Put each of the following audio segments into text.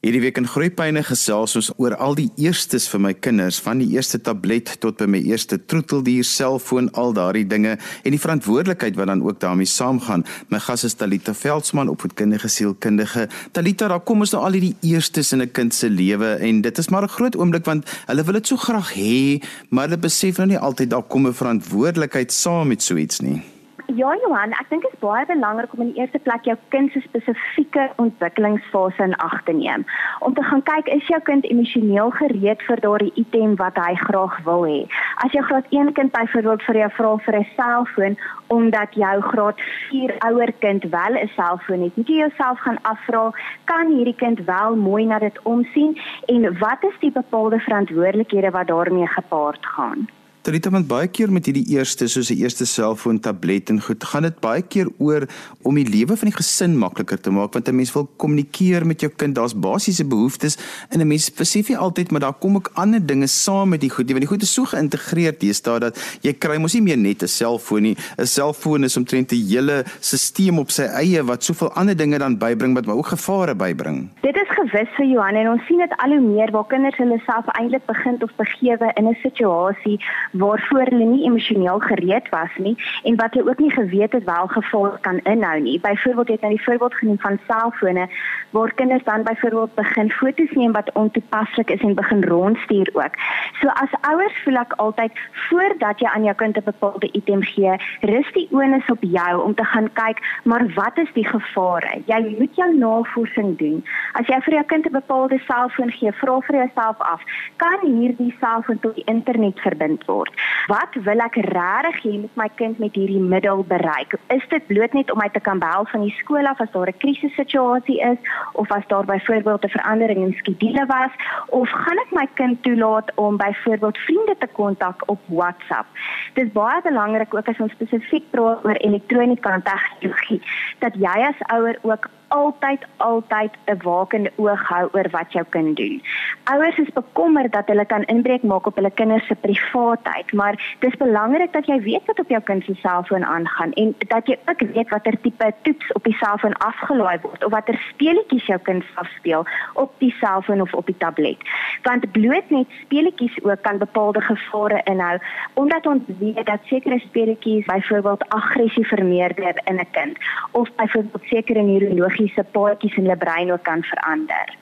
Hierdie week in Groepyne gesels ons oor al die eerstes vir my kinders, van die eerste tablet tot by my eerste troeteldier, selfoon, al daardie dinge en die verantwoordelikheid wat dan ook daarmee saamgaan. My gas is Talita Veldsmann, opvoedkundige sielkundige. Talita, daar kom ons nou al hierdie eerstes in 'n kind se lewe en dit is maar 'n groot oomblik want hulle wil dit so graag hê, maar hulle besef nou nie altyd daar kom 'n verantwoordelikheid saam met so iets nie. Ja Johan, ek dink dit is baie belangrik om in die eerste plek jou kind se spesifieke ontwikkelingsfase in ag te neem. Om te gaan kyk is jou kind emosioneel gereed vir daardie item wat hy graag wil hê. As jou graad 1 kind byvoorbeeld vir jou vra vir 'n selfoon omdat jou graad 4 ouer kind wel 'n selfoon het, moet jy jouself gaan afvra, kan hierdie kind wel mooi na dit omsien en wat is die bepaalde verantwoordelikhede wat daarmee gepaard gaan? Trita want baie keer met hierdie eerste soos 'n eerste selfoon, tablet en goed, gaan dit baie keer oor om die lewe van die gesin makliker te maak want 'n mens wil kommunikeer met jou kind. Daar's basiese behoeftes en 'n mens besef nie altyd maar daar kom ook ander dinge saam met die goed. Want die goed is so geïntegreer deesdae dat jy kry mos nie meer net 'n selfoon nie. 'n Selfoon is omtrent 'n hele stelsel op sy eie wat soveel ander dinge dan bybring wat maar ook gevare bybring. Dit is gewis vir Johan en ons sien dit al hoe meer waar kinders hulle self eintlik begin of begewe in 'n situasie waarvoor hulle nie emosioneel gereed was nie en wat hulle ook nie geweet het wel gevolg kan inhou nie. Byvoorbeeld het nou die voorbeeld genoem van selfone waar kinders dan byvoorbeeld begin foto's neem wat ontoepaslik is en begin rondstuur ook. So as ouers voel ek altyd voordat jy aan jou kind 'n bepaalde item gee, rus die onus op jou om te gaan kyk, maar wat is die gevare? Jy moet jou navorsing doen. As jy vir jou kind 'n bepaalde selfoon gee, vra vir jouself af, kan hierdie selfoon tot die internet verbind word? Word. Wat wil ek regtig hê met my kind met hierdie middel bereik? Is dit bloot net om my te kan bel van die skool af as daar 'n krisissituasie is of as daar byvoorbeeld 'n verandering in skedule was of gaan ek my kind toelaat om byvoorbeeld vriende te kontak op WhatsApp? Dit is baie belangrik ook as ons spesifiek praat oor elektroniese tegnologie dat jy as ouer ook altyd altyd 'n wakende oog hou oor wat jou kind doen. Ouers is bekommerd dat hulle kan inbreuk maak op hulle kinders se privaatheid, maar dis belangrik dat jy weet wat op jou kind se selfoon aangaan en dat jy ook weet watter tipe toets op die selfoon afgelaai word of watter speletjies jou kind afspeel op die selfoon of op die tablet. Want bloot net speletjies ook kan bepaalde gevare inhou omdat ons weet dat sekere speletjies byvoorbeeld aggressie vermeerder in 'n kind of byvoorbeeld sekere neurologiese paadjies in hulle brein ook kan verander.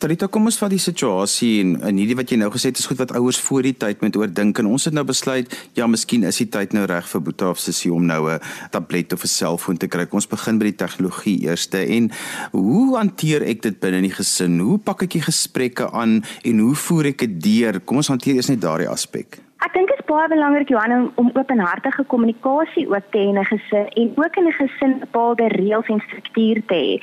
Tarita, kom ons vat die situasie en in hierdie wat jy nou gesê het is goed wat ouers voor die tyd moet oordink en ons het nou besluit ja, miskien is die tyd nou reg vir Boeta of Sissie om nou 'n tablet of 'n selfoon te kry. Ons begin by die tegnologie eerste en hoe hanteer ek dit binne in die gesin? Hoe pak ek die gesprekke aan en hoe voer ek dit deur? Kom ons hanteer eers net daardie aspek. Ek dink baie belangrik Johan om, om openhartige kommunikasie ook te hê in 'n gesin en ook in 'n gesin bepaalde reëls en struktuur te hê.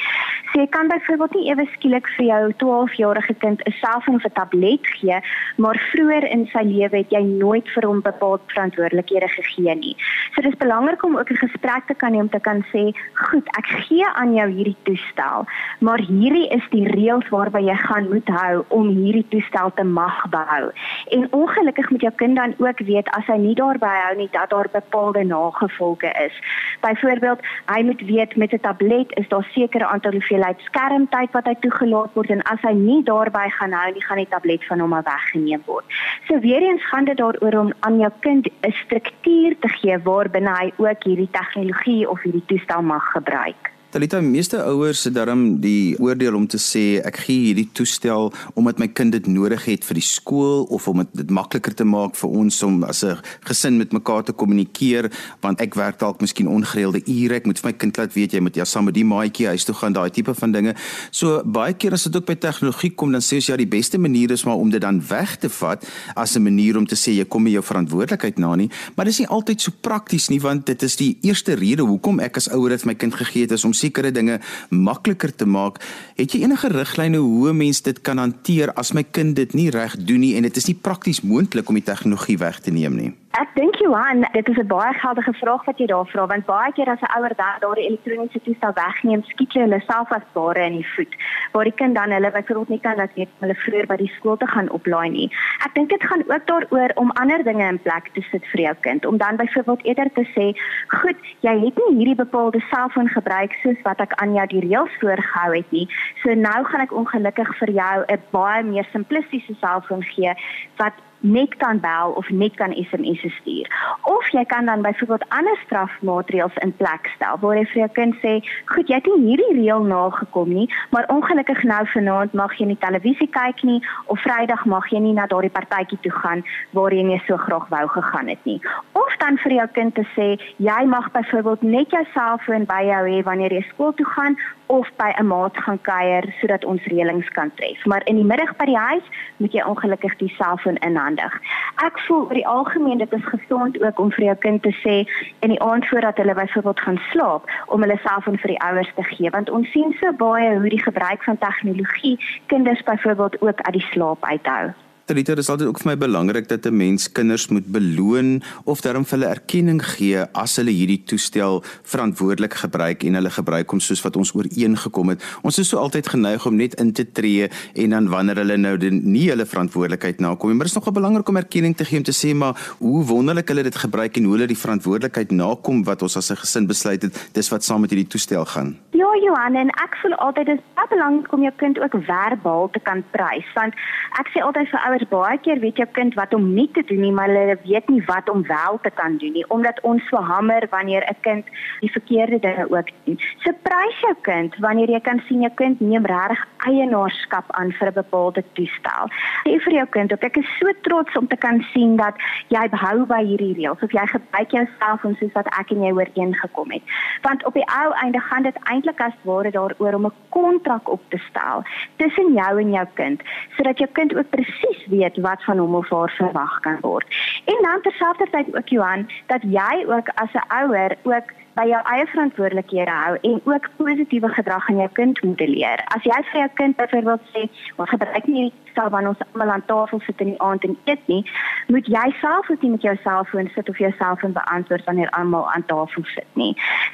So jy kan byvoorbeeld nie ewe skielik vir jou 12-jarige kind 'n selfoon of 'n tablet gee, maar vroeër in sy lewe het jy nooit vir hom bepaalde verantwoordelikhede gegee nie. So dis belangrik om ook 'n gesprek te kan hê om te kan sê, "Goed, ek gee aan jou hierdie toestel, maar hierdie is die reëls waarby jy gaan moet hou om hierdie toestel te mag behou." En ongelukkig met jou kind dan ook weet as hy nie daarby hou nie dat daar bepaalde nagevolge is. Byvoorbeeld, hy moet weet met 'n tablet is daar sekere aantal hoeveelheid skermtyd wat hy toegelaat word en as hy nie daarby gaan hou nie, gaan die tablet van hom weggeneem word. So weer eens gaan dit daaroor om aan jou kind 'n struktuur te gee waarbinne hy ook hierdie tegnologie of hierdie toestel mag gebruik. Talita, meeste ouers het daarom die oordeel om te sê ek gee hierdie toestel omdat my kind dit nodig het vir die skool of om dit makliker te maak vir ons om as 'n gesin met mekaar te kommunikeer want ek werk dalk miskien ongereelde ure ek moet vir my kind laat weet jy moet ja saam met die maatjie huis toe gaan daai tipe van dinge. So baie keer as dit ook by tegnologie kom dan sê ons ja die beste manier is maar om dit dan weg te vat as 'n manier om te sê jy kom met jou verantwoordelikheid na nie, maar dis nie altyd so prakties nie want dit is die eerste rede hoekom ek as ouer dit vir my kind gegee het is om sekere dinge makliker te maak. Het jy enige riglyne hoe 'n mens dit kan hanteer as my kind dit nie reg doen nie en dit is nie prakties moontlik om die tegnologie weg te neem nie? Ek dink Johan, dit is 'n baie geldige vraag wat jy daar vra want baie keer as 'n ouer dan daardie elektroniese toestel wegneem, skiet jy hulle selfwasbare in die voet waar die kind dan hulle byvoorbeeld nie kan dat net hulle vroeër by die skool te gaan oplaai nie. Ek dink dit gaan ook daaroor om ander dinge in plek te sit vir jou kind om dan byvoorbeeld eerder te sê, "Goed, jy het nie hierdie bepaalde selfoon gebruik soos wat ek aan jou die reëls voorgehou het nie. So nou gaan ek ongelukkig vir jou 'n baie meer simplistiese selfoon gee wat net kan bel of net kan SMS stuur. Of jy kan dan byvoorbeeld ander strafmaatreëls in plek stel waar jy vir jou kind sê, "Goed, jy het nie hierdie reël nagekom nie, maar ongelukkig nou vanaand mag jy nie televisie kyk nie of Vrydag mag jy nie na daardie partytjie toe gaan waarheen jy so graag wou gegaan het nie." Of dan vir jou kind te sê, "Jy mag byvoorbeeld net jou selfoon by jou hê wanneer jy skool toe gaan of by 'n maat gaan kuier sodat ons reëlings kan tref. Maar in die middag by die huis moet jy ongelukkig die selfoon inhandig. Ek voel oor die algemeen dit is gesond ook om vir jou kind te sê in die aand voordat hulle byvoorbeeld gaan slaap om hulle selfoon vir die ouers te gee want ons sien so baie hoe die gebruik van tegnologie kinders byvoorbeeld ook uit die slaap uithou. Rita, dit is altyd ook vir my belangrik dat 'n mens kinders moet beloon of daarom vir hulle erkenning gee as hulle hierdie toestel verantwoordelik gebruik en hulle gebruik hom soos wat ons ooreengekom het. Ons is so altyd geneig om net in te tree en dan wanneer hulle nou nie hulle verantwoordelikheid nakom nie, maar dit is nogal belangrik om erkenning te gee om te sê maar hoe wonderlik hulle dit gebruik en hoe hulle die verantwoordelikheid nakom wat ons as 'n gesin besluit het, dis wat saam met hierdie toestel gaan. Ja, Johan, en ek voel altyd dit is baie belangrik om jou kind ook verbaal te kan prys want ek sê altyd vir ouers baie keer weet jou kind wat om nie te doen nie, maar hulle weet nie wat om wel te kan doen nie, omdat ons so hamer wanneer 'n kind die verkeerde dinge ook doen. So prys jou kind wanneer jy kan sien jou kind neem reg eienaarskap aan vir 'n bepaalde toestel. Sê vir jou kind, ek is so trots om te kan sien dat jy behou by hierdie reëls of jy gebruik jouself om soos wat ek en jy ooreengekom het. Want op die ou einde gaan dit eintlik as ware daaroor om 'n kontrak op te stel tussen jou en jou kind, sodat jou kind ook presies weet wat van hom of haar verwag kan word. En dan terselfdertyd ook Johan dat jy ook as 'n ouer ook by jou eie verantwoordelikhede hou en ook positiewe gedrag aan jou kind moet leer. As jy vir jou kind byvoorbeeld sê, "Ons gebruik nie stel wanneer ons almal aan tafel sit in die aand en eet nie," moet jy self ook nie met jou selfoon sit of jou selfoon beantwoord wanneer almal aan tafel sit nie.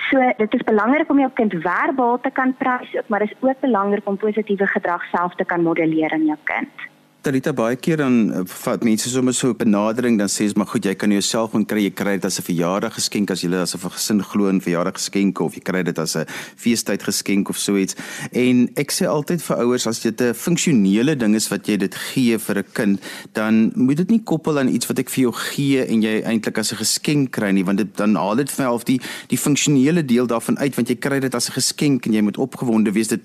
So, dit is belangrik om jou kind verbaal te kan prys, maar dit is ook belangrik om positiewe gedrag self te kan modelleer in jou kind. Talita baie keer dan eh, vat mense sommer so 'n benadering dan sê jy maar goed jy kan jouself moet kry jy kry dit as 'n verjaardag geskenk as jy as 'n gesin glo in verjaardag geskenke of jy kry dit as 'n feestyd geskenk of so iets. En ek sê altyd vir ouers as dit 'n funksionele ding is wat jy dit gee vir 'n kind dan moet dit nie koppel aan iets wat ek vir jou gee en jy eintlik as 'n geskenk kry nie want dit dan haal dit vir half die die funksionele deel daarvan uit want jy kry dit as 'n geskenk en jy moet opgewonde wees. Dit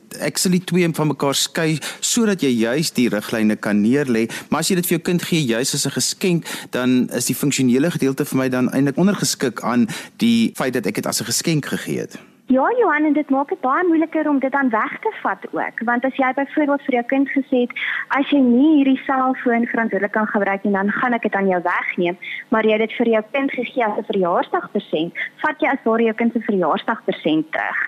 die twee van mekaar skei sodat jy juis die riglyne kan neer lê, maar as jy dit vir jou kind gee juis as 'n geskenk, dan is die funksionele gedeelte vir my dan eintlik ondergeskik aan die feit dat ek dit as 'n geskenk gegee het. Ja, Johan, en dit maak dit baie moeiliker om dit dan weg te vat ook, want as jy byvoorbeeld vir jou kind gesê het, as jy nie hierdie selfoon verantwoordelik kan gebruik nie, dan gaan ek dit aan jou wegneem, maar jy het dit vir jou kind gegee as 'n verjaarsdagpresent, vat jy as ware jou kind se verjaarsdagpresent terug.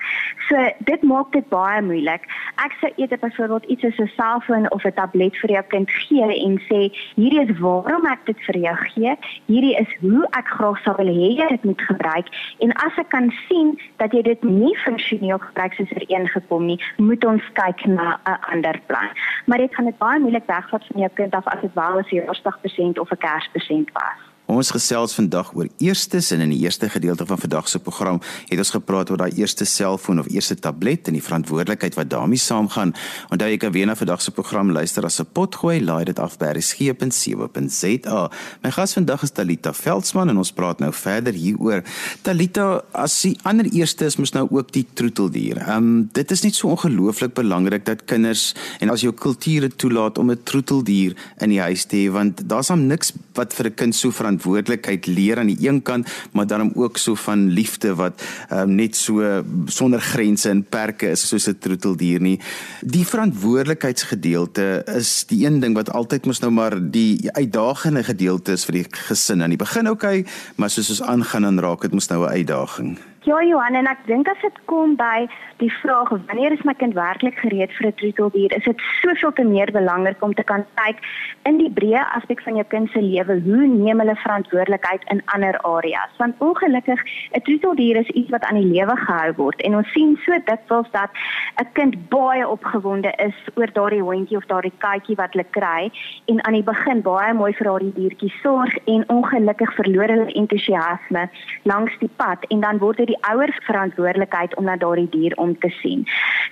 So dit maak dit baie moeilik. Ek sou eerder byvoorbeeld iets soos 'n selfoon of 'n tablet vir jou kind gee en sê, hierdie is waarom ek dit vir jou gee, hierdie is hoe ek graag sou wil hê jy dit moet gebruik en as ek kan sien dat jy dit nie funksioneel gebruik soos er een gekom nie, moet ons kyk na 'n ander plan. Maar dit gaan dit baie moeilik wegvat van jou kind af as dit wel 'n verjaarsdagpresent of 'n kerspresent was. Ons gesels vandag oor eerstes en in die eerste gedeelte van vandag se program het ons gepraat oor daai eerste selfoon of eerste tablet en die verantwoordelikheid wat daarmee saamgaan. Onthou jy kan weer na vandag se program luister as 'n potgooi, laai dit af by resgep.co.za. My gas vandag is Talita Veldsmann en ons praat nou verder hieroor. Talita, as die ander eerste is mos nou ook die troeteldier. Ehm um, dit is net so ongelooflik belangrik dat kinders en as jou kulture toelaat om 'n troeteldier in die huis te hê want daar's hom niks wat vir 'n kind so verantwoordelikheid leer aan die een kant, maar dan ook so van liefde wat um, net so sonder grense en perke is soos 'n troeteldier nie. Die verantwoordelikheidsgedeelte is die een ding wat altyd mos nou maar die uitdagende gedeelte is vir die gesin aan die begin, okay, maar soos ons aangaan dan raak dit mos nou 'n uitdaging. Ja Johan en ek dink as dit kom by die vraag wanneer is my kind werklik gereed vir 'n troeteldier, is dit soveel te meer belangrik om te kan kyk in die breë aspek van jou kind se lewe, hoe neem hulle verantwoordelikheid in ander areas? Want ongelukkig 'n troeteldier is iets wat aan die lewe gehou word en ons sien so dikwels dat 'n kind baie opgewonde is oor daardie hondjie of daardie katjie wat hulle kry en aan die begin baie mooi vir daardie diertjie sorg en ongelukkig verloor hulle entoesiasme langs die pad en dan word dit die ouer verantwoordelikheid om na daardie dier om te sien.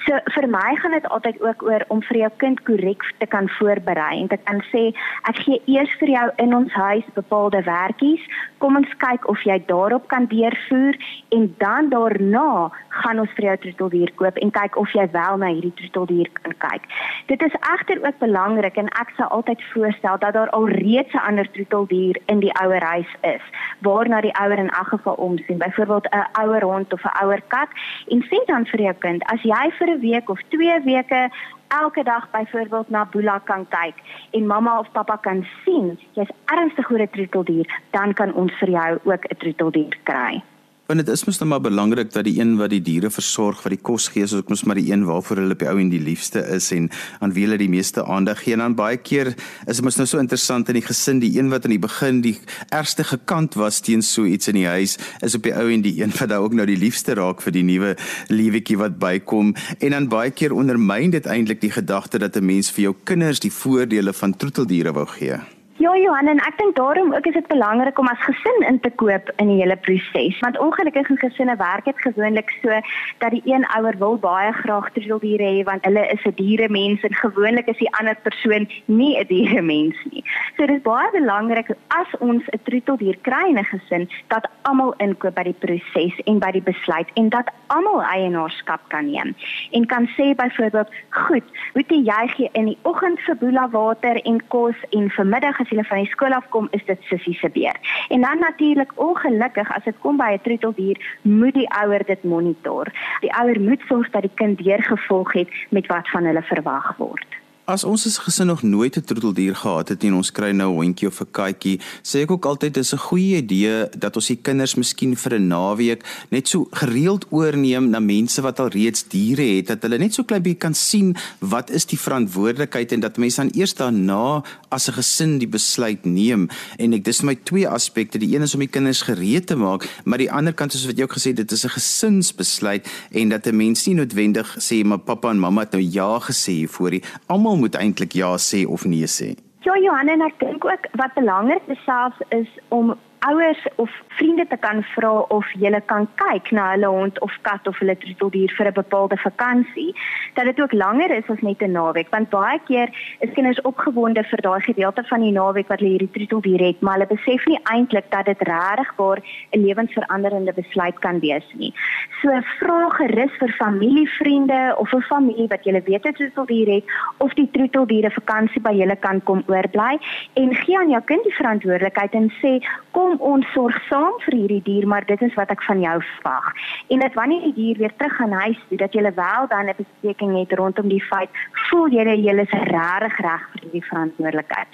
So vir my gaan dit altyd ook oor om vir jou kind korrek te kan voorberei en te kan sê ek gee eers vir jou in ons huis bepaalde werkies. Kom ons kyk of jy daarop kan deurvoer en dan daarna gaan ons vir jou troeteldier koop en kyk of jy wel na hierdie troeteldier kan kyk. Dit is egter ook belangrik en ek sal altyd voorstel dat daar alreeds 'n ander troeteldier in die ouer huis is waarna die ouer in elk geval omsien. Byvoorbeeld 'n ouer hond of 'n ouer kat en sê dan vir jou kind as jy vir 'n week of 2 weke elke dag byvoorbeeld na Boela kan kyk en mamma of pappa kan sien jy's ernstig oor 'n troeteldier, dan kan ons vir jou ook 'n troeteldier kry. Want dit is mos nou maar belangrik dat die een wat die diere versorg, wat die kos gee, is ook mos maar die een waarvoor hulle op die ou en die liefste is en aan wie hulle die meeste aandag gee. En dan baie keer is dit mos nou so interessant in die gesin, die een wat aan die begin die ergste gekant was teen so iets in die huis, is op die ou en die een wat daai ook nou die liefste raak vir die nuwe liewetjie wat bykom. En dan baie keer ondermyn dit eintlik die gedagte dat 'n mens vir jou kinders die voordele van troeteldiere wou gee. Ja Johan en ek dink daarom ook is dit belangrik om as gesin in te koop in die hele proses want ongelukkig in gesinne werk dit gewoonlik so dat die een ouer wil baie graag troeteldiere hê want hulle is 'n dieremens en gewoonlik is die ander persoon nie 'n dieremens nie. So dit is baie belangrik as ons 'n troeteldier kry in 'n gesin dat almal inkoop by die proses en by die besluit en dat almal eienaarskap kan neem en kan sê byvoorbeeld goed, moet jy gee in die oggend vir boela water en kos en vir middag as hulle van die skool af kom, is dit sussie se beurt. En dan natuurlik ongelukkig as dit kom by 'n troeteldier, moet die ouer dit monitor. Die ouer moet sorg dat die kind deurgevolg het met wat van hulle verwag word. As ons as gesin nog nooit 'n troeteldier gehad het en ons kry nou 'n hondjie of 'n katjie, sê ek ook altyd dis 'n goeie idee dat ons die kinders miskien vir 'n naweek net so gereeld oorneem na mense wat al reeds diere het, dat hulle net so klein bietjie kan sien wat is die verantwoordelikheid en dat mense dan eers daarna as 'n gesin die besluit neem. En ek dis my twee aspekte. Die een is om die kinders gereed te maak, maar die ander kant is wat jy ook gesê het, dit is 'n gesinsbesluit en dat 'n mens nie noodwendig sê maar pappa en mamma het nou ja gesê hiervoor nie. Almal moet eintlik ja sê of nee sê. Ja Johanna, ek dink ook wat belangrik is selfs is om ouers of vriende te kan vra of hulle kan kyk na hulle hond of kat of hulle troeteldier vir 'n bepaalde vakansie dat dit ook langer is as net 'n naweek want baie keer is kinders opgewonde vir daai gedeelte van die naweek wat hulle hierdie troeteldier het maar hulle besef nie eintlik dat dit regtig waar 'n lewensveranderende besluit kan wees nie. So vra gerus vir familievriende of 'n familie wat julle weet 'n troeteldier het of die troeteldiere vakansie by julle kan kom oorbly en gee aan jou kind die verantwoordelikheid en sê kom kom ons sorg saam vir hierdie dier, maar dit is wat ek van jou verwag. En dat wanneer die dier weer terug gaan huis toe, dat jy wel dan 'n bespreking het rondom die feit, voel jy jy is regtig reg vir hierdie verantwoordelikheid.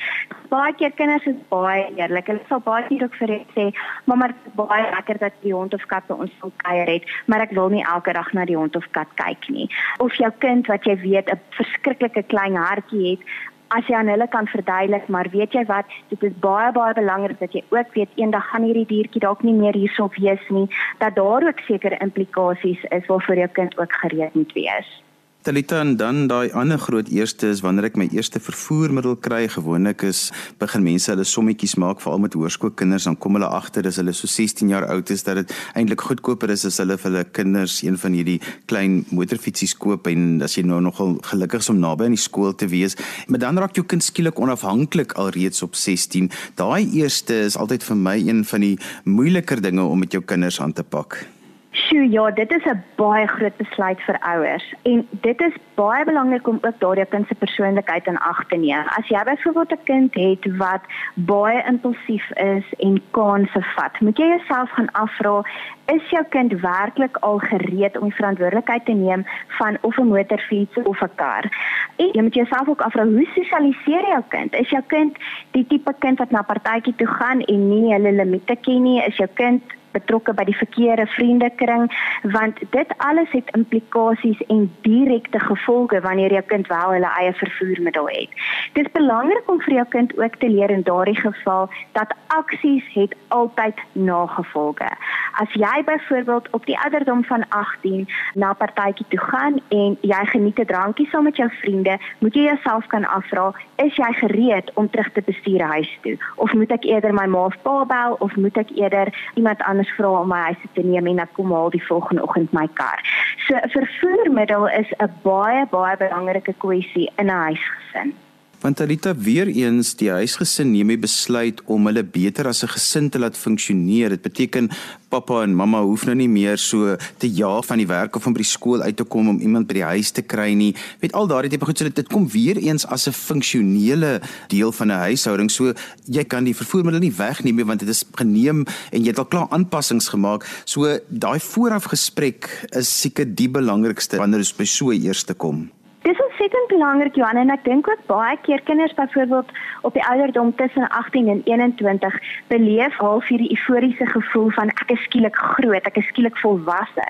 Baie keer kinders is baie eerlik. Hulle sal baie keer ook vir hulle sê, "Mamma, dit is baie lekker dat die hond of kat by ons wil kuier het, maar ek wil nie elke dag na die hond of kat kyk nie." Of jou kind wat jy weet 'n verskriklike klein hartjie het, as jy aan hulle kan verduidelik, maar weet jy wat, dit is baie baie belangrik dat jy ook weet eendag gaan hierdie diertjie dalk nie meer hierso wees nie, dat daar ook sekere implikasies is waarvoor jou kind ook gereed moet wees. Talita en dan daai ander groot eerste is wanneer ek my eerste vervoermiddel kry, gewoonlik is begin mense hulle sommetjies maak veral met hoërskoolkinders dan kom hulle agter as hulle so 16 jaar oud is dat dit eintlik goedkoper is as hulle vir hulle kinders een van hierdie klein motorfietsies koop en as jy nou nogal gelukkig is om naby aan die skool te wees, maar dan raak jou kind skielik onafhanklik alreeds op 16. Daai eerste is altyd vir my een van die moeiliker dinge om met jou kinders aan te pak. Sjoe, ja, dit is 'n baie groot besluit vir ouers en dit is baie belangrik om ook daardie kind se persoonlikheid in ag te neem. As jy byvoorbeeld 'n kind het wat baie impulsief is en kanse vat, moet jy jouself gaan afvra, is jou kind werklik al gereed om die verantwoordelikheid te neem van of 'n motorfiets of 'n kar? En jy moet jouself ook afvra, hoe sosialiseer jou kind? Is jou kind die tipe kind wat na partytjie toe gaan en nie hulle limite ken nie? Is jou kind betrokke by die verkeerde vriendekring want dit alles het implikasies en direkte gevolge wanneer jou kind wel hulle eie vervoermiddel het. Dit is belangrik om vir jou kind ook te leer in daardie geval dat aksies het altyd nagevolge. As jy byvoorbeeld op die ouderdom van 18 na 'n partytjie toe gaan en jy geniet 'n drankie saam met jou vriende, moet jy jouself kan afvra, is jy gereed om terug te bestuur huis toe of moet ek eerder my ma of pa bel of moet ek eerder iemand anders vra om my huis te neem en ek kom haal die volgende oggend my kar. So 'n vervoermiddel is 'n baie baie belangrike kwessie in 'n huisgesin. Want Alita weer eens die huisgesin neem die besluit om hulle beter as 'n gesin te laat funksioneer. Dit beteken pappa en mamma hoef nou nie meer so te jaag van die werk of van by die skool uit te kom om iemand by die huis te kry nie. Met al daardie tipe goed so dit, kom weer eens as 'n funksionele deel van 'n huishouding. So jy kan die vervoermiddel nie wegneem nie want dit is geneem en jy het al klaar aanpassings gemaak. So daai voorafgesprek is seker die belangrikste wanneer dit by so eers te kom. Dis ontsettend belangrik Johan en ek dink ook baie keer kinders byvoorbeeld op die ouderdom tussen 18 en 21 beleef half hierdie euforiese gevoel van ek is skielik groot, ek is skielik volwasse.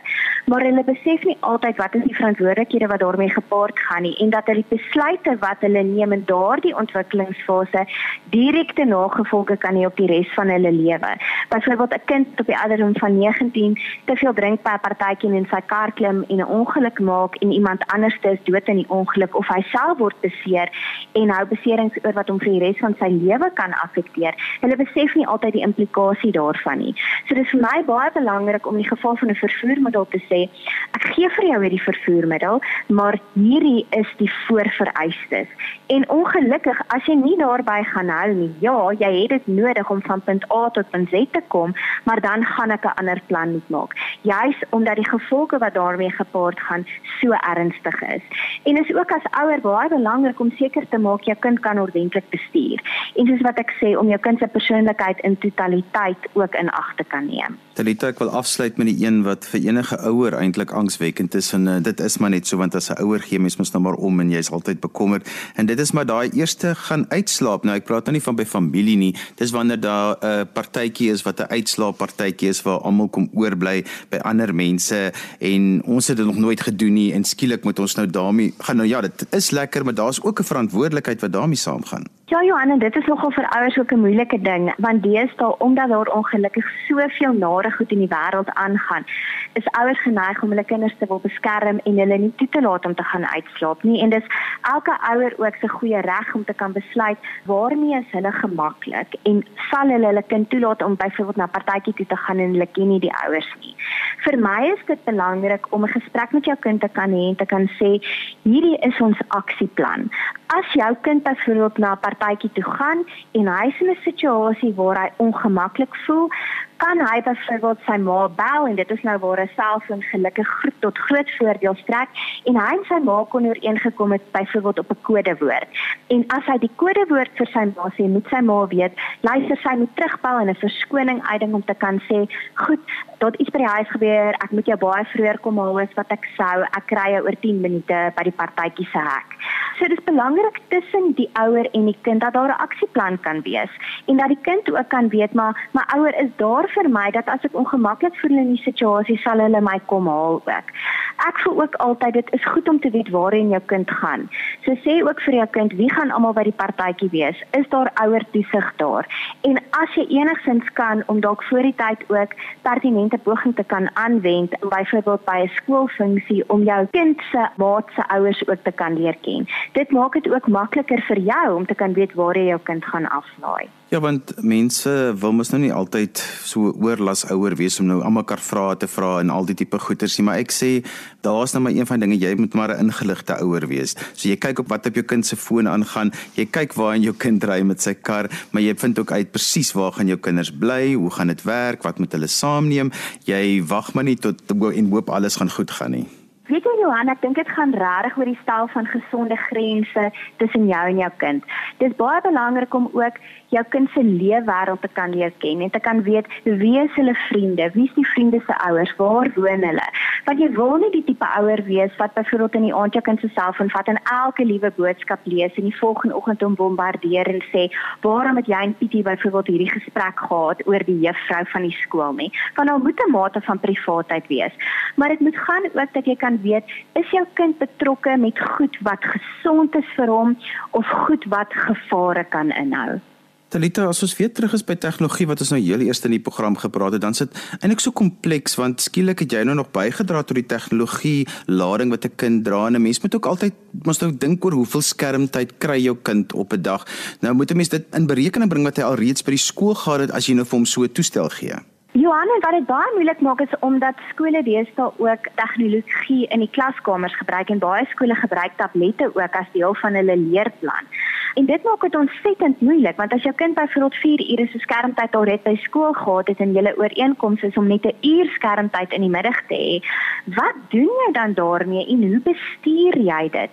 Maar hulle besef nie altyd wat is die verantwoordelikhede wat daarmee gepaard gaan nie en dat hulle besluite wat hulle neem in daardie ontwikkelingsfase direkte nagevolge kan hê op die res van hulle lewe. Byvoorbeeld 'n kind op die ouderdom van 19 te veel drink 'n partytjie in sy kar klim en 'n ongeluk maak en iemand anders is dood in die ongeluk of hy self word beseer en hou beserings oor wat hom vir die res van sy lewe kan affekteer. Hulle besef nie altyd die implikasie daarvan nie. So dis vir my baie belangrik om in die geval van 'n vervoermiddel te sê, ek gee vir jou hierdie vervoermiddel, maar hierdie is die voorvereistes. En ongelukkig as jy nie daarby gaan hou nie, ja, jy het dit nodig om van punt A tot punt Z te kom, maar dan gaan ek 'n ander plan moet maak. Juis omdat die gevolge wat daarmee gepaard gaan so ernstig is. En is ook as ouer baie belangrik om seker te maak jou kind kan ordentlik bestuur. En soos wat ek sê om jou kind se persoonlikheid in totaliteit ook in ag te kan neem. Talita ek wil afsluit met die een wat vir enige ouer eintlik angswekkend is en uh, dit is maar net so want as 'n ouer gee mens mos nou maar om en jy's altyd bekommerd en dit is maar daai eerste gaan uitslaap. Nou ek praat nou nie van by familie nie. Dis wanneer daar 'n uh, partytjie is wat 'n uitslaap partytjie is waar almal kom oorbly by ander mense en ons het dit nog nooit gedoen nie en skielik moet ons nou daarmee gaan nou ja, dit is lekker, maar daar's ook 'n verantwoordelikheid wat daarmee saamgaan. Ja Johan, dit is nogal vir ouers ook 'n moeilike ding want deesdae omdat daar ongelukkig soveel nare goed in die wêreld aangaan, is ouers geneig om hulle kinders te wil beskerm en hulle nie toe te laat om te gaan uitslaap nie en dis elke ouer ook se goeie reg om te kan besluit waarmee is hulle gemaklik en sal hulle hulle kind toelaat om byvoorbeeld na partytjie toe te gaan en hulle ken nie die ouers nie. Vir my is dit belangrik om 'n gesprek met jou kind te kan hê en te kan sê hierdie is ons aksieplan. As jou kind byvoorbeeld na 'n partytjie toe gaan en hy is in 'n situasie waar hy ongemaklik voel, kan hy byvoorbeeld sy ma bel en dit is nou waar 'n selfoon gelukkig groot tot groot voordeel strek en hy en sy ma kon ooreengekom het byvoorbeeld op 'n kodewoord. En as hy die kodewoord vir sy ma sê, moet sy ma weet, luister sy moet terugbel en 'n verskoning uitding om te kan sê, "Goed, tot iets by die huis gebeur, ek moet jou baie vroeër kom haal as wat ek sou. Ek kry jou oor 10 minute by die partytjie se hek." So dis belangrik tussen die ouer en die kind dat daar 'n aksieplan kan wees en dat die kind ook kan weet maar my ouer is daar vir my dat as ek ongemaklik voel in die situasie sal hulle my kom haal ook. Ek voel ook altyd dit is goed om te weet waarheen jou kind gaan. So sê ook vir jou kind wie gaan almal by die partytjie wees? Is daar ouer toesig daar? En as jy enigsins kan om dalk voor die tyd ook pertinente poging te kan aanwend, byvoorbeeld by 'n skoolfunksie om jou kind se maat se ouers ook te kan leer ken dit maak dit ook makliker vir jou om te kan weet waar jy jou kind gaan aflaai. Ja, want mense wil mos nou nie altyd so oorlas ouer wees om nou almekaar vra te vra en al die tipe goeters nie, maar ek sê daar's nou maar een van dinge jy moet maar 'n ingeligte ouer wees. So jy kyk op wat op jou kind se foon aangaan, jy kyk waar in jou kind ry met sy kar, maar jy vind ook uit presies waar gaan jou kinders bly, hoe gaan dit werk, wat moet hulle saamneem. Jy wag maar nie tot en hoop alles gaan goed gaan nie. Weet jy Johan, ek dink dit gaan regtig oor die stel van gesonde grense tussen jou en jou kind. Dis baie belangrik om ook jou kind se leefwêreld te kan leer ken en te kan weet wie is hulle vriende, wie is die vriende se ouers, waar woon hulle. Want jy wil nie die tipe ouer wees wat byvoorbeeld in die aand jou kind se selfoon vat en elke liewe boodskap lees en die volgende oggend hom bombardeer en sê, "Waarom het jy en Pietie byvoorbeeld hierdie gesprek gehad oor die juffrou van die skool nie?" Want daar moet 'n mate van privaatheid wees. Maar dit moet gaan ook dat jy kan weet, is jou kind betrokke met goed wat gesond is vir hom of goed wat gevare kan inhou? Talita, as ons weer terug is by tegnologie wat ons nou heel eers in die program gepraat het, dan sit eintlik so kompleks want skielik het jy nou nog bygedra tot die tegnologie lading wat 'n kind dra en 'n mens moet ook altyd mos nou dink oor hoeveel skermtyd kry jou kind op 'n dag. Nou moet 'n mens dit in berekening bring wat hy al reeds by die skool gehad het as jy nou vir hom so 'n toestel gee. Johan, wat dit baie moeilik maak is omdat skole deesdae ook tegnologie in die klaskamers gebruik en baie skole gebruik tablette ook as deel van hulle leerplan. En dit maak dit ontsettend moeilik want as jou kind byvoorbeeld 4 ure se skermtyd al het by skool gehad het en julle ooreenkoms is om net 'n uur skermtyd in die middag te hê, wat doen jy dan daarmee en hoe bestuur jy dit?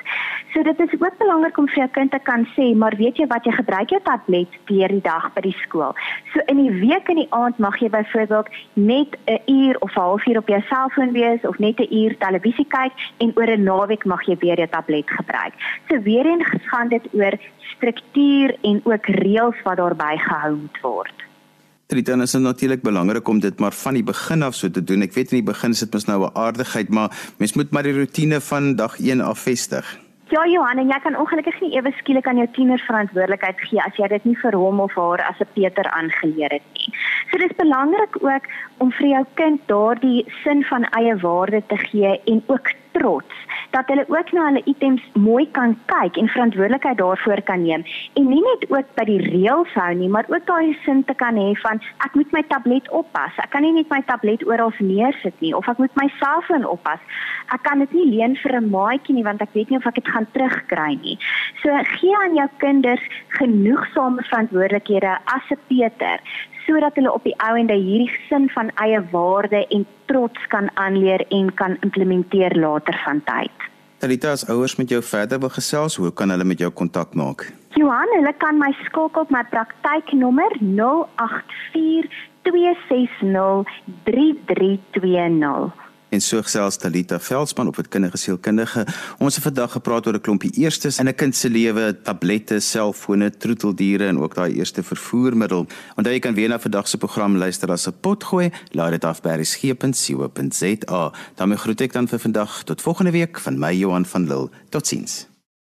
So dit is ook belangrik om vir jou kind te kan sê, maar weet jy wat jy gebruik jou tablet deur die dag by die skool. So in die week in die aand mag jy byvoorbeeld net 'n uur of 'n halfuur op jou selfoon wees of net 'n uur televisie kyk en oor 'n naweek mag jy weer jou tablet gebruik. So weer eens gaan dit oor struktuur en ook reëls wat daarbey gehou moet word. Dit is natuurlik belangrik om dit maar van die begin af so te doen. Ek weet in die begin is dit mos nou 'n aardigheid, maar mens moet maar die rotine van dag 1 af vestig. Ja Johan, en jy kan ongelukkig nie ewe skielik aan jou tiener verantwoordelikheid gee as jy dit nie vir hom of haar as 'n Peter aangeleer het nie. So dis belangrik ook om vir jou kind daardie sin van eie waarde te gee en ook trots dat hulle ook na hulle items mooi kan kyk en verantwoordelikheid daarvoor kan neem en nie net ook by die reëls hou nie, maar ook daai sin te kan hê van ek moet my tablet oppas. Ek kan nie net my tablet oral neersit nie of ek moet my selfoon oppas. Ek kan dit nie leen vir 'n maatjie nie want ek weet nie of ek dit gaan terugkry nie. So gee aan jou kinders genoegsame verantwoordelikhede as 'n Peter sodat hulle op die ou ende hierdie sin van eie waarde en trots kan aanleer en kan implementeer later van tyd. Talita as ouers met jou verder wil gesels, hoe kan hulle met jou kontak maak? Johan, hulle kan my skakel op my praktyknommer 084 260 3320 en so gesels Talita Veldsmann op het kindergesielkundige. Ons het vandag gepraat oor 'n klompie eerstes in 'n kind se lewe, tablette, selfone, troeteldiere en ook daai eerste vervoermiddel. Onthou jy kan weer na vandag se program luister as 'n potgooi. Laat dit af by resgep.co.za. daarmee groet ek dan vir vandag tot volgende week van my Johan van Lille. Totsiens.